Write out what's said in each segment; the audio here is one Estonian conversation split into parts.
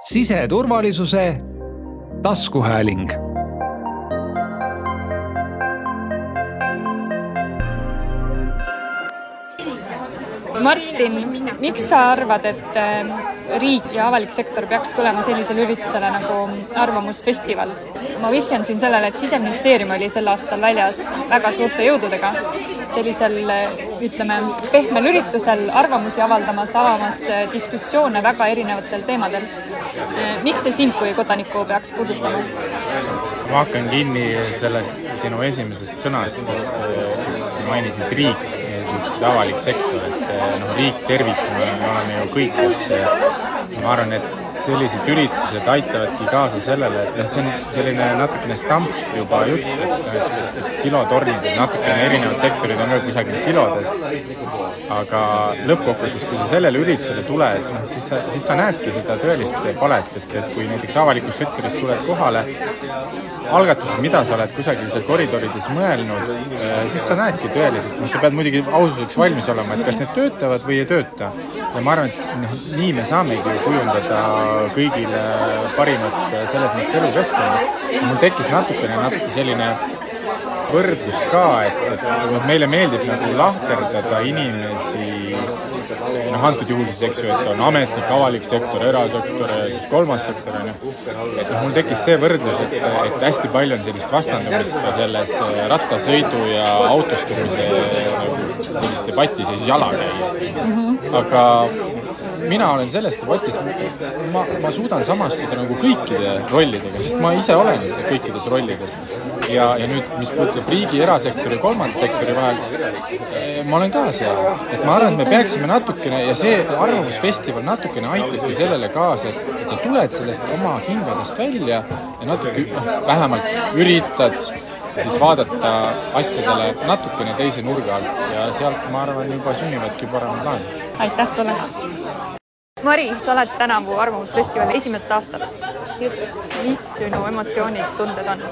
siseturvalisuse taskuhääling Martin, miks sa arvad, et äh, riik ja avalik sektor peaks tulema sellisele üritusele nagu Arvamusfestival? ma vihjan siin sellele, et Siseministeerium oli sel aastal väljas väga suurte jõududega sellisel ütleme, pehmel üritusel arvamusi avaldamas, avamas äh, diskussioone väga erinevatel teemadel. Äh, miks see sind kui kodanikku peaks puudutama? ma hakkan kinni sellest sinu esimesest sõnast, sa mainisid riik niisugune avalik sektor, et noh, riik tervikuna, me oleme ju kõik, et ma arvan, et sellised üritused aitavadki kaasa sellele, et noh, see on selline natukene stamp juba jutt, et, et, et silotornid, et natukene erinevad sektorid on ka kusagil silodes, aga lõppkokkuvõttes, kui sa sellele üritusele tuled, noh, siis sa, siis sa näedki seda tõelist palet, et, et kui näiteks avalikus sektoris tuled kohale, algatused, mida sa oled kusagil seal koridorides mõelnud, eh, siis sa näedki tõeliselt, noh, sa pead muidugi aususeks valmis olema, et kas need töötavad või ei tööta. ja ma arvan, et noh, nii me saamegi kujundada kõigile parimat selles mõttes elukeskkonda. mul tekkis natukene, natuke selline võrdlus ka, et, et noh, meile meeldib nagu lahterdada inimesi, noh, antud juhul siis, eks ju, et on ametnik, avalik sektor, erasektor ja siis kolmas sektor, on ju. et noh, mul tekkis see võrdlus, et, et hästi palju on sellist vastandumist ka selles rattasõidu ja autostumise nagu sellises debatis ja siis jalakäija mm. -hmm. aga mina olen selles debatis, ma, ma suudan samastuda nagu kõikide rollidega, sest ma ise olen kõikides rollides. ja, ja nüüd, mis puudutab riigi, erasektori kolmanda sektori vahel, eh, ma olen ka seal. et ma arvan, et me peaksime natukene ja see Arvamusfestival natukene aitabki sellele kaasa, et, et sa tuled sellest oma kingadest välja ja natuke noh, vähemalt üritad siis vaadata asjadele natukene teise nurga alt ja sealt, ma arvan, juba sünnivadki paremad lahendused. aitäh sulle! Mari, sa oled tänavu Arvamusfestivali esimest aastat. just. mis sinu emotsioonid, tunded on?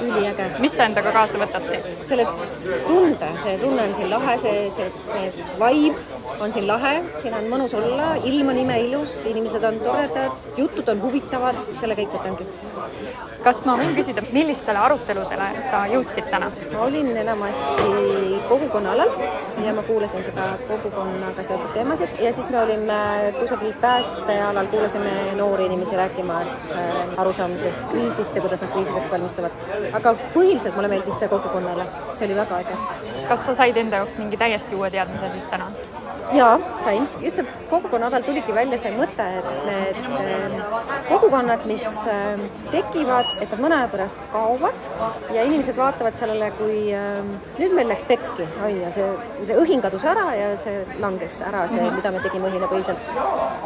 üliäge. mis sa endaga kaasa võtad siit? selle tunde, see tunne on siin lahe, see, see, see vibe on siin lahe, siin on mõnus olla, ilm on imeilus, inimesed on toredad, jutud on huvitavad, selle kõik võtangi kas ma võin küsida, millistele aruteludele sa jõudsid täna? ma olin enamasti kogukonna alal ja ma kuulasin seda kogukonnaga seotud teemasid ja siis me olime kusagil päästealal, kuulasime noori inimesi rääkimas äh, arusaamisest kriisist ja kuidas nad kriisideks valmistuvad. aga põhiliselt mulle meeldis see kogukonnale, see oli väga äge. kas sa said enda jaoks mingi täiesti uue teadmise siit täna? Jaa, sain. just see kogukonna alal tuligi välja see mõte, et need ähm, kogukonnad, mis ähm, tekivad, et nad mõne aja pärast kaovad ja inimesed vaatavad sellele, kui ähm, nüüd meil läks pekki, on ju, see, see õhin kadus ära ja see langes ära, see, mida me tegime õhinapõhiselt.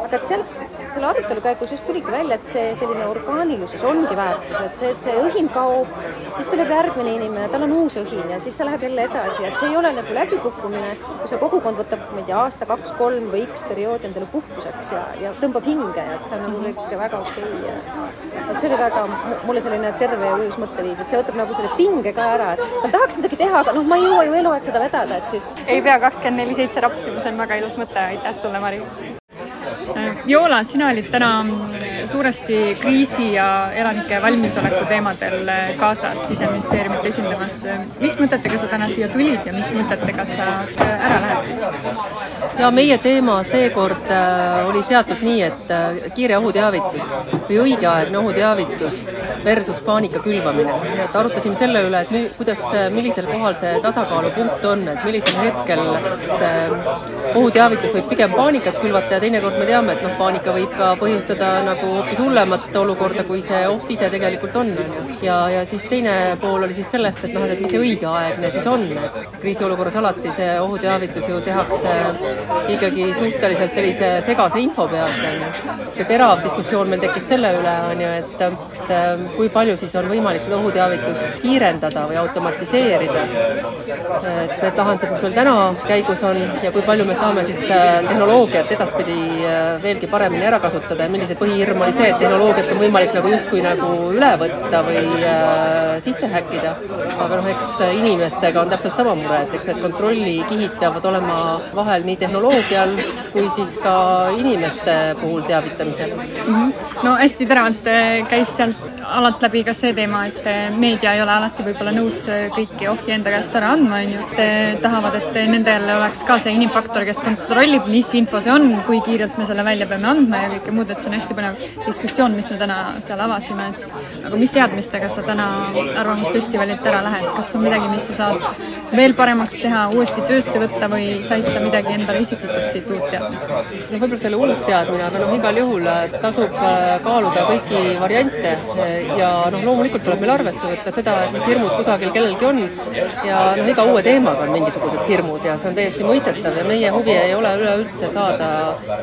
aga et sealt, selle arutelu käigus just tuligi välja, et see selline orgaanilisus ongi väärtus, et see, et see õhin kaob, siis tuleb järgmine inimene, tal on uus õhin ja siis see läheb jälle edasi, et see ei ole nagu läbikukkumine, kui see kogukond võtab, ma ei tea, aasta, kaks, kolm või X perioodi endale puhkuseks ja, ja tõmbab hinge et see on nagu kõik väga okei okay. ja et see oli väga, mulle selline terve ja uus mõtteviis, et see võtab nagu selle pinge ka ära, et ma tahaks midagi teha, aga noh, ma ei jõua ju eluaeg seda vedada, et siis ei pea kakskümmend neli seitse rapsima, see on väga ilus mõte, aitäh sulle, Mari! Viola, sina olid täna suuresti kriisi ja elanike valmisoleku teemadel kaasas Siseministeeriumit esindamas. mis mõtetega sa täna siia tulid ja mis mõtetega sa ära lähed? Ja meie teema seekord äh, oli seatud nii, et äh, kiire ohuteavitus või õigeaegne ohuteavitus versus paanika külvamine. et arutasime selle üle, et mi-, kuidas, millisel kohal see tasakaalupunkt on, et millisel hetkel see ohuteavitus võib pigem paanikat külvata ja teinekord me teame, et noh, paanika võib ka põhjustada nagu hoopis hullemat olukorda, kui see oht ise tegelikult on, ja, ja siis teine pool oli siis sellest, et noh, et mis see õigeaegne siis on, kriisiolukorras alati see ohuteavitus ju tehakse ikkagi suhteliselt sellise segase info pealt, on ju. ja terav diskussioon meil tekkis selle üle, on ju, et, et kui palju siis on võimalik seda ohuteavitust kiirendada või automatiseerida. et need lahendused, mis meil täna käigus on ja kui palju me saame siis äh, tehnoloogiat edaspidi äh, veelgi paremini ära kasutada ja milliseid põhihirme oli see, et tehnoloogiat on võimalik nagu justkui nagu üle võtta või äh, sisse häkkida. aga noh, eks inimestega on täpselt sama mure, et eks need kontrollikihid peavad olema vahel nii tehnoloogial kui siis ka inimeste puhul teavitamisel mm. -hmm. no hästi teravalt äh, käis sealt alalt läbi ka see teema, et äh, meedia ei ole alati võib-olla nõus äh, kõiki ohje enda käest ära andma, on ju, et tahavad, et nendel oleks ka see inimfaktor, kes kontrollib, mis info see on, kui kiirelt me selle välja peame andma ja kõike muud, et see on hästi põnev diskussioon, mis me täna seal avasime, et aga mis teadmistega sa täna Arvamusfestivalilt ära lähed, kas on midagi, mis sa saad veel paremaks teha, uuesti töösse võtta või said sa midagi endale isiklikult siit uut teadmist? No võib-olla see oli uus teadmine, aga noh, igal juhul äh, tasub äh, kaaluda kõiki variante äh, ja noh, loomulikult tuleb meil arvesse võtta seda, et mis hirmud kusagil kellelgi on. Ja noh, iga uue teemaga on mingisugused hirmud ja see on täiesti mõistetav ja meie huvi ei ole üleüldse saada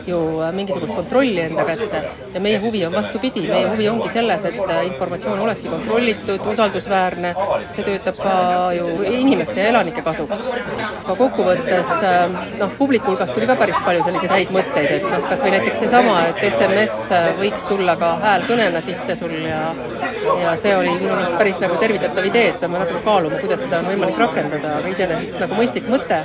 ju mingisugust kontrolli enda kätte. Ja meie huvi on vastupidi, meie huvi ongi selles, et informatsioon olekski kontrollitud, usaldusväärne, see töötab ka ju inimeste ja elanike kasuks. aga kokkuvõttes noh, publiku hulgast tuli ka päris palju selliseid häid mõtteid, et noh, kas või näiteks seesama, et SMS võiks tulla ka häälkõnena sisse sul ja ja see oli minu meelest päris nagu tervitatav idee, et peame natuke kaaluma, kuidas seda on võimalik rakendada, aga iseenesest nagu mõistlik mõte.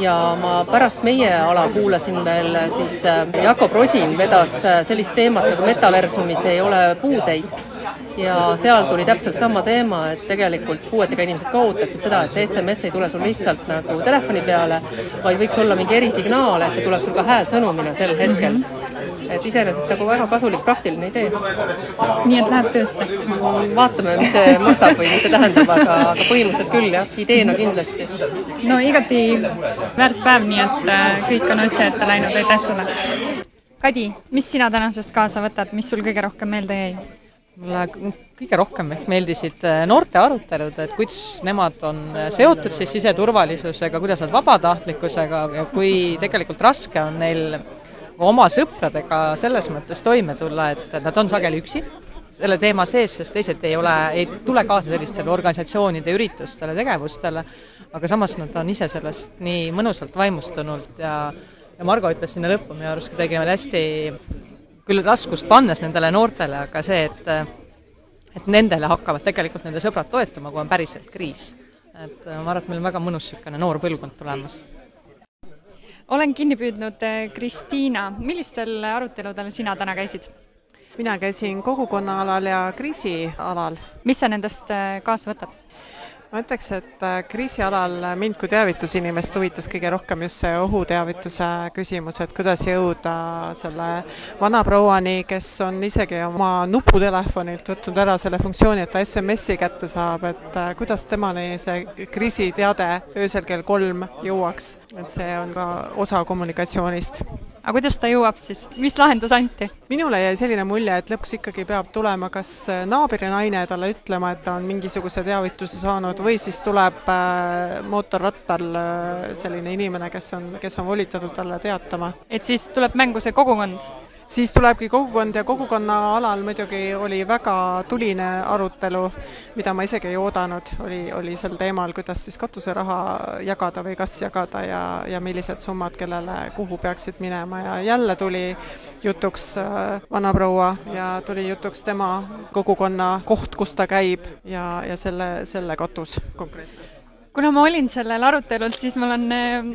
ja ma pärast meie ala kuulasin veel siis äh, Jakob Rosin vedas äh, sellist teemat nagu metaversumis ei ole puudeid ja seal tuli täpselt sama teema, et tegelikult puuetega inimesed ka ootaksid seda, et see SMS ei tule sul lihtsalt nagu telefoni peale, vaid võiks olla mingi erisignaal, et see tuleb sul ka häälsõnumina sel hetkel. et iseenesest nagu väga kasulik praktiline idee. nii et läheb töösse? vaatame, mis see maksab või mis see tähendab, aga, aga põhimõtteliselt küll jah, ideena kindlasti. no igati väärt päev, nii et äh, kõik on asja ette läinud, aitäh sulle! Kadi, mis sina tänasest kaasa võtad, mis sul kõige rohkem meelde jäi? Mulle kõige rohkem ehk meeldisid äh, noorte arutelud, et kuidas nemad on äh, seotud siis siseturvalisusega, kuidas nad vabatahtlikkusega ja kui tegelikult raske on neil oma sõpradega selles mõttes toime tulla, et nad on sageli üksi selle teema sees, sest teised ei ole, ei tule kaasa sellistele organisatsioonide üritustele, tegevustele, aga samas nad on ise sellest nii mõnusalt vaimustunult ja ja Margo ütles sinna lõppu minu arust kuidagi hästi küll raskust pannes nendele noortele, aga see, et et nendele hakkavad tegelikult nende sõbrad toetuma, kui on päriselt kriis. et äh, ma arvan, et meil on väga mõnus niisugune noor põlvkond tulemas. olen kinni püüdnud äh, Kristiina, millistel aruteludel sina täna käisid? mina käisin kogukonna alal ja kriisialal. mis sa nendest äh, kaasa võtad? Ma ütleks, et äh, kriisi alal mind kui teavitusinimest huvitas kõige rohkem just see ohuteavituse küsimus, et kuidas jõuda selle vanaprouani, kes on isegi oma nuputelefonilt võtnud ära selle funktsiooni, et ta SMS-i kätte saab, et äh, kuidas temani see kriisiteade öösel kell kolm jõuaks, et see on ka osa kommunikatsioonist aga kuidas ta jõuab siis, mis lahendus anti? minule jäi selline mulje, et lõpuks ikkagi peab tulema kas naabrinaine talle ütlema, et ta on mingisuguse teavituse saanud või siis tuleb äh, mootorrattal äh, selline inimene, kes on, kes on volitatud talle teatama. et siis tuleb mängu see kogukond? Siis tulebki kogukond ja kogukonna alal muidugi oli väga tuline arutelu, mida ma isegi ei oodanud, oli, oli sel teemal, kuidas siis katuseraha jagada või kas jagada ja, ja millised summad kellele, kuhu peaksid minema. Ja jälle tuli jutuks äh, vanaproua ja tuli jutuks tema kogukonna koht, kus ta käib ja, ja selle, selle katus konkreetselt kuna ma olin sellel arutelul, siis mul on äh,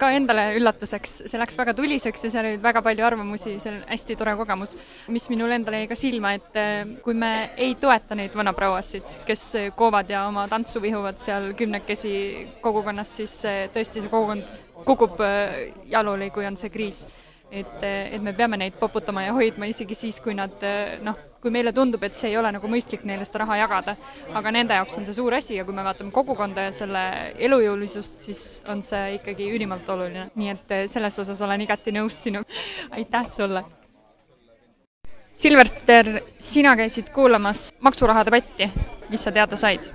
ka endale üllatuseks, see läks väga tuliseks ja seal oli väga palju arvamusi, see on hästi tore kogemus, mis minule endale jäi ka silma, et äh, kui me ei toeta neid vanaprouasid, kes koovad ja oma tantsu vihuvad seal kümnekesi kogukonnas, siis äh, tõesti see kogukond kukub jalule, kui on see kriis et, et me peame neid poputama ja hoidma isegi siis, kui nad noh, kui meile tundub, et see ei ole nagu mõistlik neile seda raha jagada, aga nende jaoks on see suur asi ja kui me vaatame kogukonda ja selle elujõulisust, siis on see ikkagi ülimalt oluline. nii et selles osas olen igati nõus sinuga. aitäh sulle! Silverster, sina käisid kuulamas maksuraha debatti, mis sa teada said?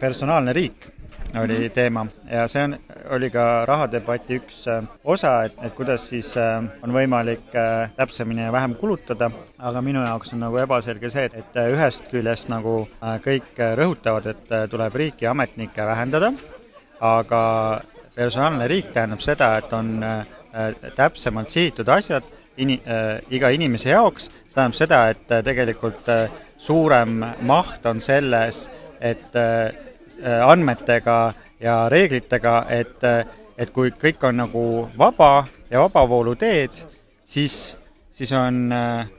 personaalne riik oli teema. Ja see on, oli ka rahadebati üks äh, osa, et, et kuidas siis äh, on võimalik äh, täpsemini ja vähem kulutada, aga minu jaoks on nagu ebaselge see, et, et ühest küljest nagu kõik rõhutavad, et tuleb riiki ametnikke vähendada, aga personaalne riik tähendab seda, et on täpsemalt sihitud asjad ini-, iga inimese jaoks, see tähendab seda, et tegelikult suurem maht on selles, et andmetega ja reeglitega, et et kui kõik on nagu vaba ja vabavooluteed, siis, siis on äh,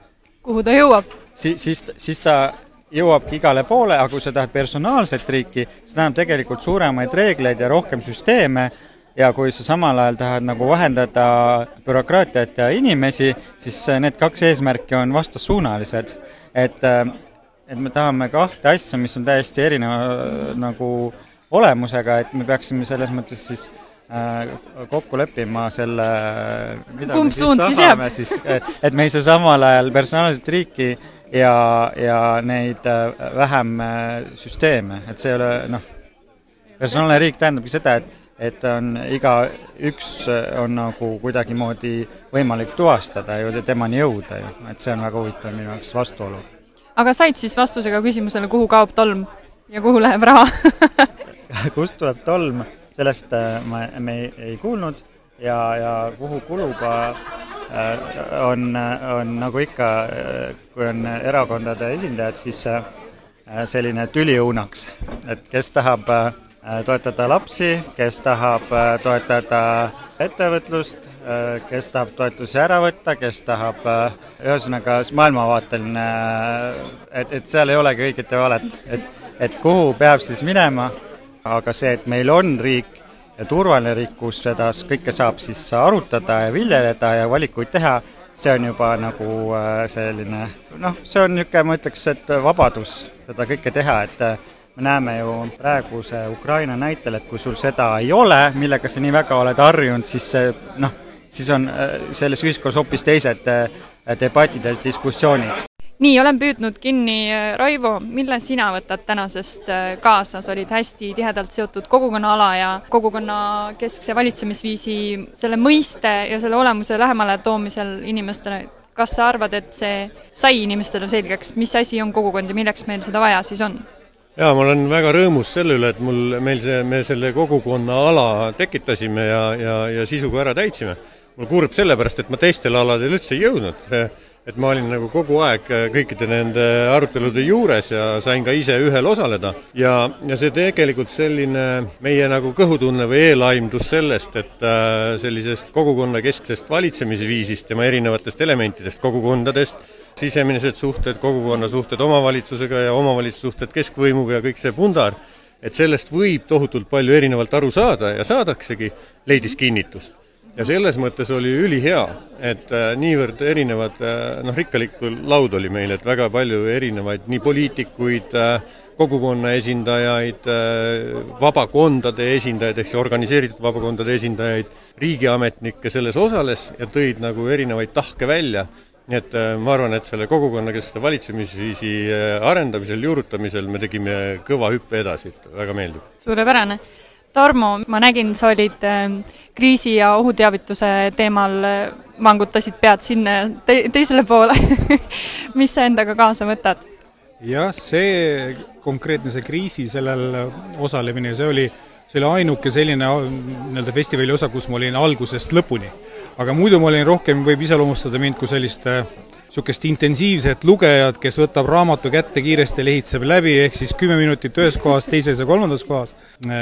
kuhu ta jõuab? siis, siis, siis ta jõuabki igale poole, aga kui sa tahad personaalset riiki, see tähendab tegelikult suuremaid reegleid ja rohkem süsteeme ja kui sa samal ajal tahad nagu vahendada bürokraatiat ja inimesi, siis need kaks eesmärki on vastassuunalised. et, et me tahame kahte asja, mis on täiesti erineva nagu olemusega, et me peaksime selles mõttes siis äh, kokku leppima selle, kumb suund siis jääb? siis, et me ei saa samal ajal personaalset riiki ja, ja neid äh, vähem äh, süsteeme, et see ei ole noh, personaalne riik tähendabki seda, et et on igaüks on nagu kuidagimoodi võimalik tuvastada ja temani jõuda ju, et see on väga huvitav minu jaoks vastuolu. Aga said siis vastusega küsimusele, kuhu kaob tolm ja kuhu läheb raha. Kust tuleb tolm, sellest äh, ma, me ei, ei kuulnud. Ja, ja kuhu kuluga äh, on, on nagu ikka, äh, kui on erakondade esindajad, siis selline tüliõunaks, et kes tahab toetada lapsi, kes tahab toetada ettevõtlust, kes tahab toetusi ära võtta, kes tahab ühesõnaga maailmavaateline, et, et seal ei olegi õiget ja valet, et, et kuhu peab siis minema, aga see, et meil on riik ja turvaline riik, kus seda kõike saab siis arutada ja viljeleda ja valikuid teha, see on juba nagu selline noh, see on niisugune, ma ütleks, et vabadus seda kõike teha, et me näeme ju praeguse Ukraina näitel, et kui sul seda ei ole, millega sa nii väga oled harjunud, siis see noh, siis on äh, selles ühiskonnas hoopis teised äh, debatid ja diskussioonid. nii, olen püüdnud kinni, äh, Raivo, mille sina võtad tänasest kaasa, sa olid hästi tihedalt seotud kogukonnaala ja kogukonna keskse valitsemisviisi selle mõiste ja selle olemuse lähemale toomisel inimestele kas sa arvad, et see sai inimestele selgeks, mis asi on kogukond ja milleks meil seda vaja siis on? jaa, ma olen väga rõõmus selle üle, et mul, meil see, me selle kogukonna ala tekitasime ja, ja, ja sisuga ära täitsime. Mul kurb sellepärast, et ma teistele aladele üldse ei jõudnud. et ma olin nagu kogu aeg kõikide nende arutelude juures ja sain ka ise ühel osaleda. ja, ja see tegelikult selline meie nagu kõhutunne või eelaimdus sellest, et äh, sellisest kogukonnakesksest valitsemisviisist, tema erinevatest elementidest, kogukondadest, sisemised suhted, kogukonna suhted omavalitsusega ja omavalitsussuhted keskvõimuga ja kõik see pundar, et sellest võib tohutult palju erinevalt aru saada ja saadaksegi, leidis kinnitust. Ja selles mõttes oli ülihea, et äh, niivõrd erinevad, äh, noh, rikkalik laud oli meil, et väga palju erinevaid nii poliitikuid, äh, kogukonna esindajaid, vabakondade esindajaid, ehk siis organiseeritud vabakondade esindajaid, riigiametnikke selles osales ja tõid nagu erinevaid tahke välja nii et ma arvan, et selle kogukonnakeskse valitsemisviisi arendamisel, juurutamisel me tegime kõva hüppe edasi, et väga meeldib. suurepärane. Tarmo, ma nägin, sa olid äh, kriisi- ja ohuteavituse teemal, vangutasid pead sinna te teisele poole mis sa endaga kaasa võtad? jah, see konkreetne, see kriisi sellel osalemine, see oli, see oli ainuke selline nii-öelda festivali osa, kus ma olin algusest lõpuni aga muidu ma olin rohkem, võib iseloomustada mind kui sellist niisugust intensiivset lugejat, kes võtab raamatu kätte kiiresti, lehitseb läbi, ehk siis kümme minutit ühes kohas, teises ja kolmandas kohas,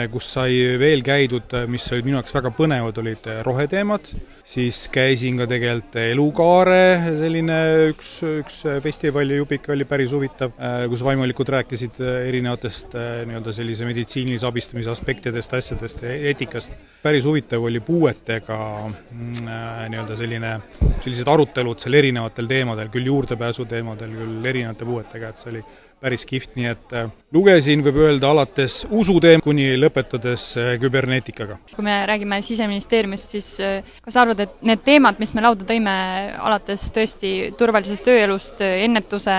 kus sai veel käidud, mis olid minu jaoks väga põnevad, olid roheteemad, siis käisin ka tegelikult Elukaare, selline üks, üks festivali jupik oli päris huvitav, kus vaimulikud rääkisid erinevatest nii-öelda sellise meditsiinilise abistamise aspektidest, asjadest ja eetikast. päris huvitav oli puuetega mm, nii-öelda selline, sellised arutelud seal erinevatel teemadel, küll juurdepääsu teemadel, küll erinevate puuetega, et see oli päris kihvt, nii et äh, lugesin, võib öelda, alates usuteem- kuni lõpetades äh, kübernetikaga. kui me räägime Siseministeeriumist, siis äh, kas sa arvad, et need teemad, mis me lauda tõime, alates tõesti turvalisest tööelust, ennetuse,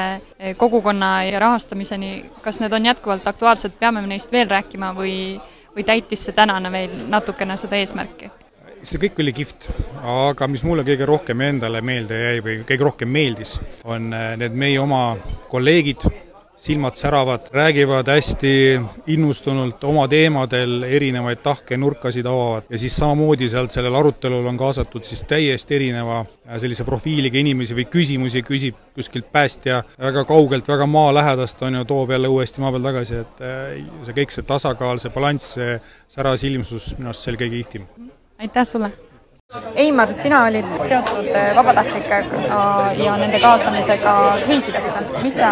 kogukonna ja rahastamiseni, kas need on jätkuvalt aktuaalsed, peame me neist veel rääkima või, või täitis see tänane veel natukene seda eesmärki? See kõik oli kihvt, aga mis mulle kõige rohkem endale meelde jäi või kõige rohkem meeldis, on need meie oma kolleegid, silmad säravad, räägivad hästi innustunult oma teemadel, erinevaid tahke, nurkasid avavad. Ja siis samamoodi sealt sellel arutelul on kaasatud siis täiesti erineva äh, sellise profiiliga inimesi või küsimusi küsib kuskilt päästja väga kaugelt, väga maalähedast, on ju, toob jälle uuesti maa peal tagasi, et äh, see kõik, see tasakaal, see balanss, see särasilmsus, minu arust see oli kõige kihvtim aitäh sulle! Eimar, sina olid seotud äh, vabatahtlikega ja nende kaasamisega kriisidesse. mis sa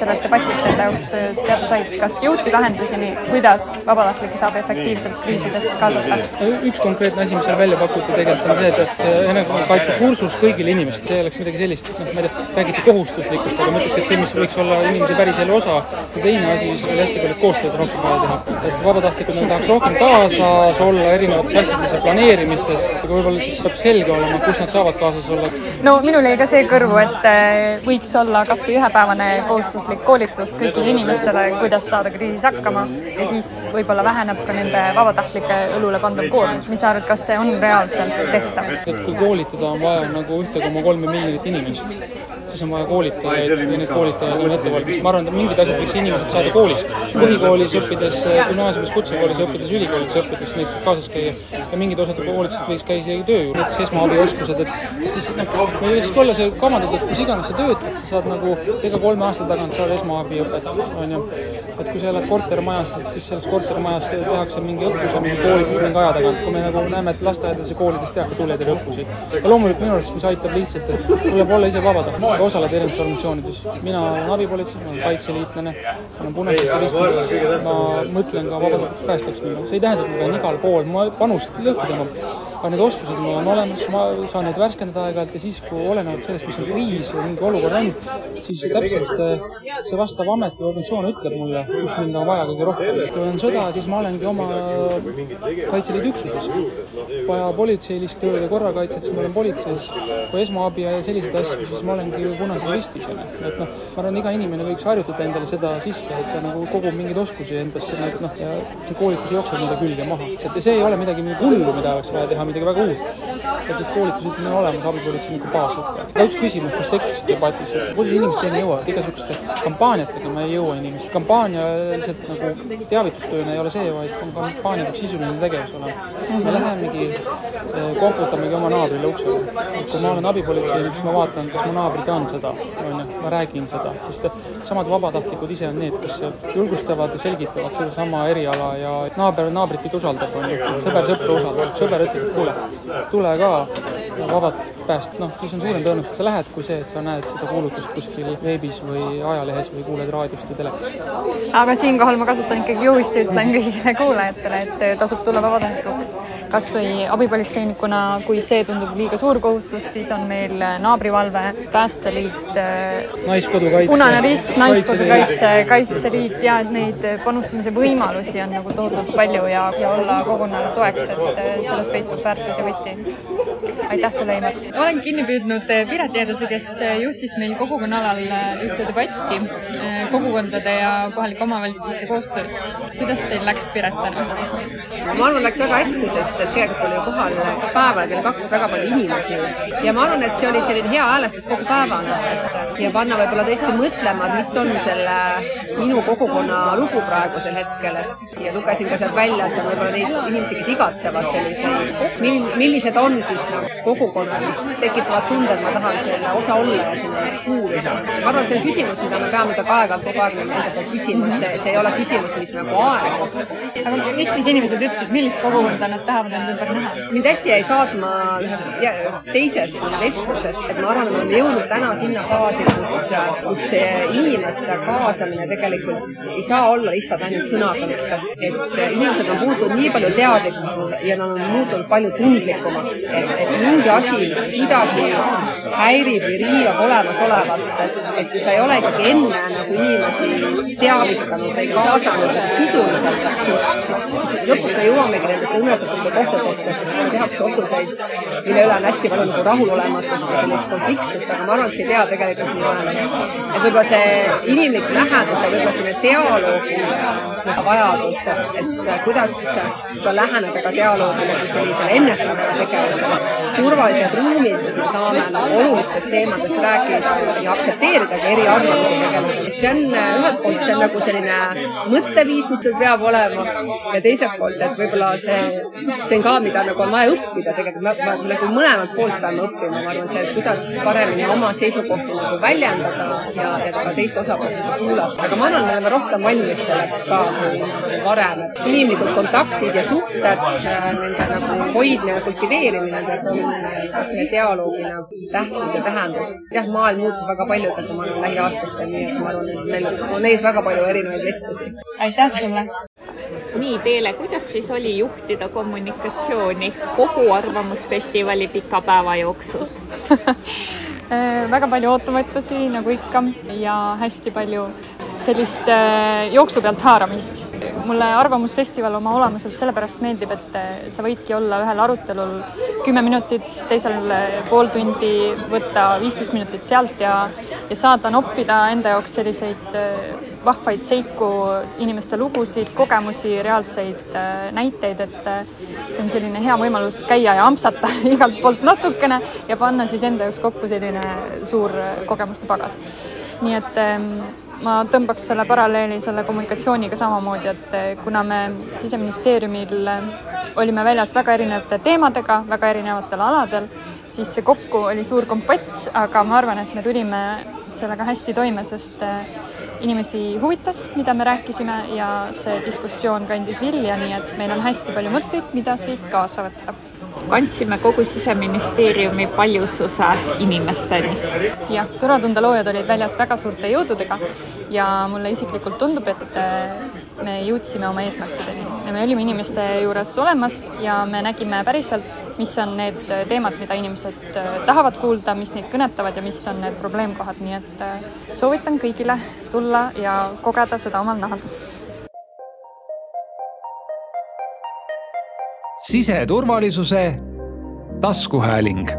sellelt debatilt enda jaoks äh, teada said, kas jõuti lahenduseni, kuidas vabatahtlikke saab efektiivselt kriisides kaasata? üks konkreetne asi, mis seal välja pakuti tegelikult on see, et, et enesekaitsekursus kõigile inimestele, see oleks midagi sellist, noh, ma ei tea, räägiti kohustuslikust, aga ma ütleks, et see, mis võiks olla inimese päriselu osa, ja teine asi, mis oli hästi palju koostööd rohkem vaja teha. et vabatahtlikud nagu tahaks rohkem kaasas olla erinevates asjades ja planeerimistes, võib-olla lihtsalt peab selge olema, kus nad saavad kaasas olla. no minul jäi ka see kõrvu, et äh, võiks olla kas või ühepäevane kohustuslik koolitus kõigile inimestele, kuidas saada kriisis hakkama ja siis võib-olla väheneb ka nende vabatahtlike õlule kanduv koormus. mis sa arvad, kas see on reaalselt tehtav? et kui koolitada on vaja nagu ühte koma kolme miljonit inimest, siis on vaja koolitajaid ja neid koolitajaid on ette valmistatud. ma arvan, et mingid asjad võiks inimesed saada koolist. põhikoolis õppides, gümnaasiumis, kutsekoolis õppides, ülikoolides õppides, neid kaasas käia ja mingid osad koolitused võiks käia isegi töö näiteks esmaabioskused, et, et siis noh, meil võiks olla see kavandatud, kus iganes sa töötad, sa saad nagu iga kolme aasta tagant saad esmaabiõpet, on ju. et kui sa elad kortermajas, siis selles kortermajas tehakse mingi õppus ja mingi koolitus mingi aja tagant, kui me nagu näeme, et lasteaedades ja koolides tehakse tuletõrje õppusi. ja loomulikult minu arvates, mis aitab lihtsalt, et tuleb olla ise vabatahtlik, osaleda erinevates organisatsioonides. mina olen abipolitsei, ma olen kaitseliitlane, ma olen Punases Ristis, ma mõtlen ka vabatahtlikuks päästjaks minna. see ei tähenda, et ma pean igal pool ma panust lõhki tõmbama, aga need oskused mul on olemas, ma saan neid värskendada aeg-ajalt ja siis, kui olenevalt sellest, mis on kriis või mingi olukord on, siis täpselt äh, see vastav amet või organisatsioon ütleb mulle, kus mind on vaja kõige rohkem. kui on sõda, siis ma olengi oma Kaitseliidu üksuses. vaja politseilist tööd ja korrakaitset, siis ma olen politseis. kui esmaabi ja selliseid asju, siis ma olengi Punases Ristis, on ju. et noh, ma arvan, iga inimene võiks harjutada endale seda sisse, et ta nagu kogub mingeid oskusi endasse, noh, ja see koolitus jookseb nii-öelda külge maha. et see ei ole midagi hullu, mida oleks vaja teha, midagi väga uut et koolitused on olemas abipolitseiniku baasõppe. aga üks küsimus, mis tekkis debatis, et kuidas inimesteni jõuavad, igasuguste kampaaniatega me ei jõua inimesi. kampaania lihtsalt nagu teavitustööna ei ole see, vaid kampaania peab sisuline tegevus olema. me lähemegi, kohvutamegi oma naabrile uksele. kui ma olen abipolitseinik, siis ma vaatan, kas mu naaber tean seda, on ju, ma räägin seda, sest samad vabatahtlikud ise on need, kes julgustavad ja selgitavad sedasama eriala ja naaber naabrit ikka usaldab, on ju, sõber sõpra usaldab, sõber ütleb, et kuule, tule ka. Vabalt pääst-, noh, siis on suurem tõenäosus, et sa lähed, kui see, et sa näed seda kuulutust kuskil veebis või ajalehes või kuuled raadiost või telekast. aga siinkohal ma kasutan ikkagi juhust ja ütlen kõigile kuulajatele, et tasub tulla vabatahtlikuks. kas või abipolitseinikuna, kui see tundub liiga suur kohustus, siis on meil naabrivalve, Päästeliit, Naiskodukaitse, Punane Rist, Naiskodukaitse, Kaitseliit ja et neid panustamise võimalusi on nagu tohutult palju ja, ja olla kogukonnale toeks, et selles peitub väärtus ja võti. aitäh sulle, Einar! Olen kinni püüdnud Piret Eedase, kes juhtis meil kogukonnaalal ühte debatti kogukondade ja kohalike omavalitsuste koostööst. kuidas teil läks, Piret, täna? ma arvan, läks väga hästi, sest et tegelikult oli kohal päeval kell kaks väga palju inimesi ja ma arvan, et see oli selline hea häälestus kogu päevana ja panna võib-olla tõesti mõtlema, et mis on selle minu kogukonna lugu praegusel hetkel, et ja lugesin ka sealt välja, et on võib-olla neid inimesi, kes igatsevad selliseid, mil-, millised on siis nagu kogukonnad, mis tekitavad tunde, et ma tahan selle osa olla ja sinna kuuluda. ma arvan, et see on küsimus, mida me peame ka aeg-ajalt kogu aeg enda pealt küsima, et see, see ei ole küsimus, mis nagu aegub. aga mis siis inimesed ütlesid, millist kogukonda nad tahavad enda ümber näha? mind hästi jäi saatma teisest vestlusest, et ma arvan, et me oleme jõudnud täna sinna faasi, kus, kus see inimeste kaasamine tegelikult ei saa olla lihtsalt ainult sõnakõneks, et inimesed on muutunud nii palju teadlikumaks ja nad on muutunud palju tundlikumaks, et, et mingi asi, mis kuidagi häirib või riivab olemasolevat, et, et sa ei ole ikkagi enne nagu inimesi teavitanud või kaasanud sisuliselt, siis, siis lõpuks me jõuamegi nendesse õnnetutesse kohtadesse, kus tehakse otsuseid, mille üle on hästi palju nagu rahulolematust ja sellist konfliktsust, aga ma arvan, et see ei pea tegelikult nii olema. et võib-olla see inimlik lähedus ja võib-olla selline dialoogi nagu vajadus, et kuidas võib-olla läheneda ka dialoogile kui sellisele ennetavale tegevusele turvalised ruumid, kus me saame olulistest teemadest rääkida ja aktsepteeridagi eriarvamusi tegelikult. et see on ühelt poolt, see on nagu selline mõtteviis, mis sul peab olema ja teiselt poolt, et võib-olla see, see on ka, mida nagu on vaja õppida tegelikult, me, me nagu mõlemalt poolt peame õppima, ma arvan, see, et kuidas paremini oma seisukohti nagu väljendada ja, ja ka teist osapoolt kuulata. aga ma arvan, me oleme rohkem valmis selleks ka kui varem, et inimlikud kontaktid ja suhted, äh, nende nagu hoidmine ja kultiveerimine peab olema ka selle dialoogi nagu tähtsus ja tähendus. jah, maailm muutub väga paljudega, ma arvan, lähiaastatel, nii et ma arvan, et meil on ees väga palju erinevaid vestlusi. aitäh sulle! nii, Teele, kuidas siis oli juhtida kommunikatsiooni kogu Arvamusfestivali pika päeva jooksul väga palju ootamatusi, nagu ikka, ja hästi palju sellist äh, jooksu pealt haaramist. mulle Arvamusfestival oma olemuselt sellepärast meeldib, et äh, sa võidki olla ühel arutelul kümme minutit, teisel äh, pool tundi, võtta viisteist minutit sealt ja, ja saada noppida enda jaoks selliseid vahvaid seiku, inimeste lugusid, kogemusi, reaalseid näiteid, et see on selline hea võimalus käia ja ampsata igalt poolt natukene ja panna siis enda jaoks kokku selline suur kogemuste pagas. nii et ähm, ma tõmbaks selle paralleeli selle kommunikatsiooniga samamoodi, et eh, kuna me Siseministeeriumil eh, olime väljas väga erinevate teemadega, väga erinevatel aladel, siis see kokku oli suur kompott, aga ma arvan, et me tulime sellega hästi toime, sest eh, inimesi huvitas, mida me rääkisime ja see diskussioon kandis vilja, nii et meil on hästi palju mõtteid, mida siit kaasa võtta kandsime kogu Siseministeeriumi paljususe inimesteni. jah, turvatunde loojad olid väljas väga suurte jõududega ja mulle isiklikult tundub, et äh, me jõudsime oma eesmärkideni. Me olime inimeste juures olemas ja me nägime päriselt, mis on need teemad, mida inimesed äh, tahavad kuulda, mis neid kõnetavad ja mis on need probleemkohad, nii et äh, soovitan kõigile tulla ja kogeda seda omal nahal. Siseturvalisuse taskuhääling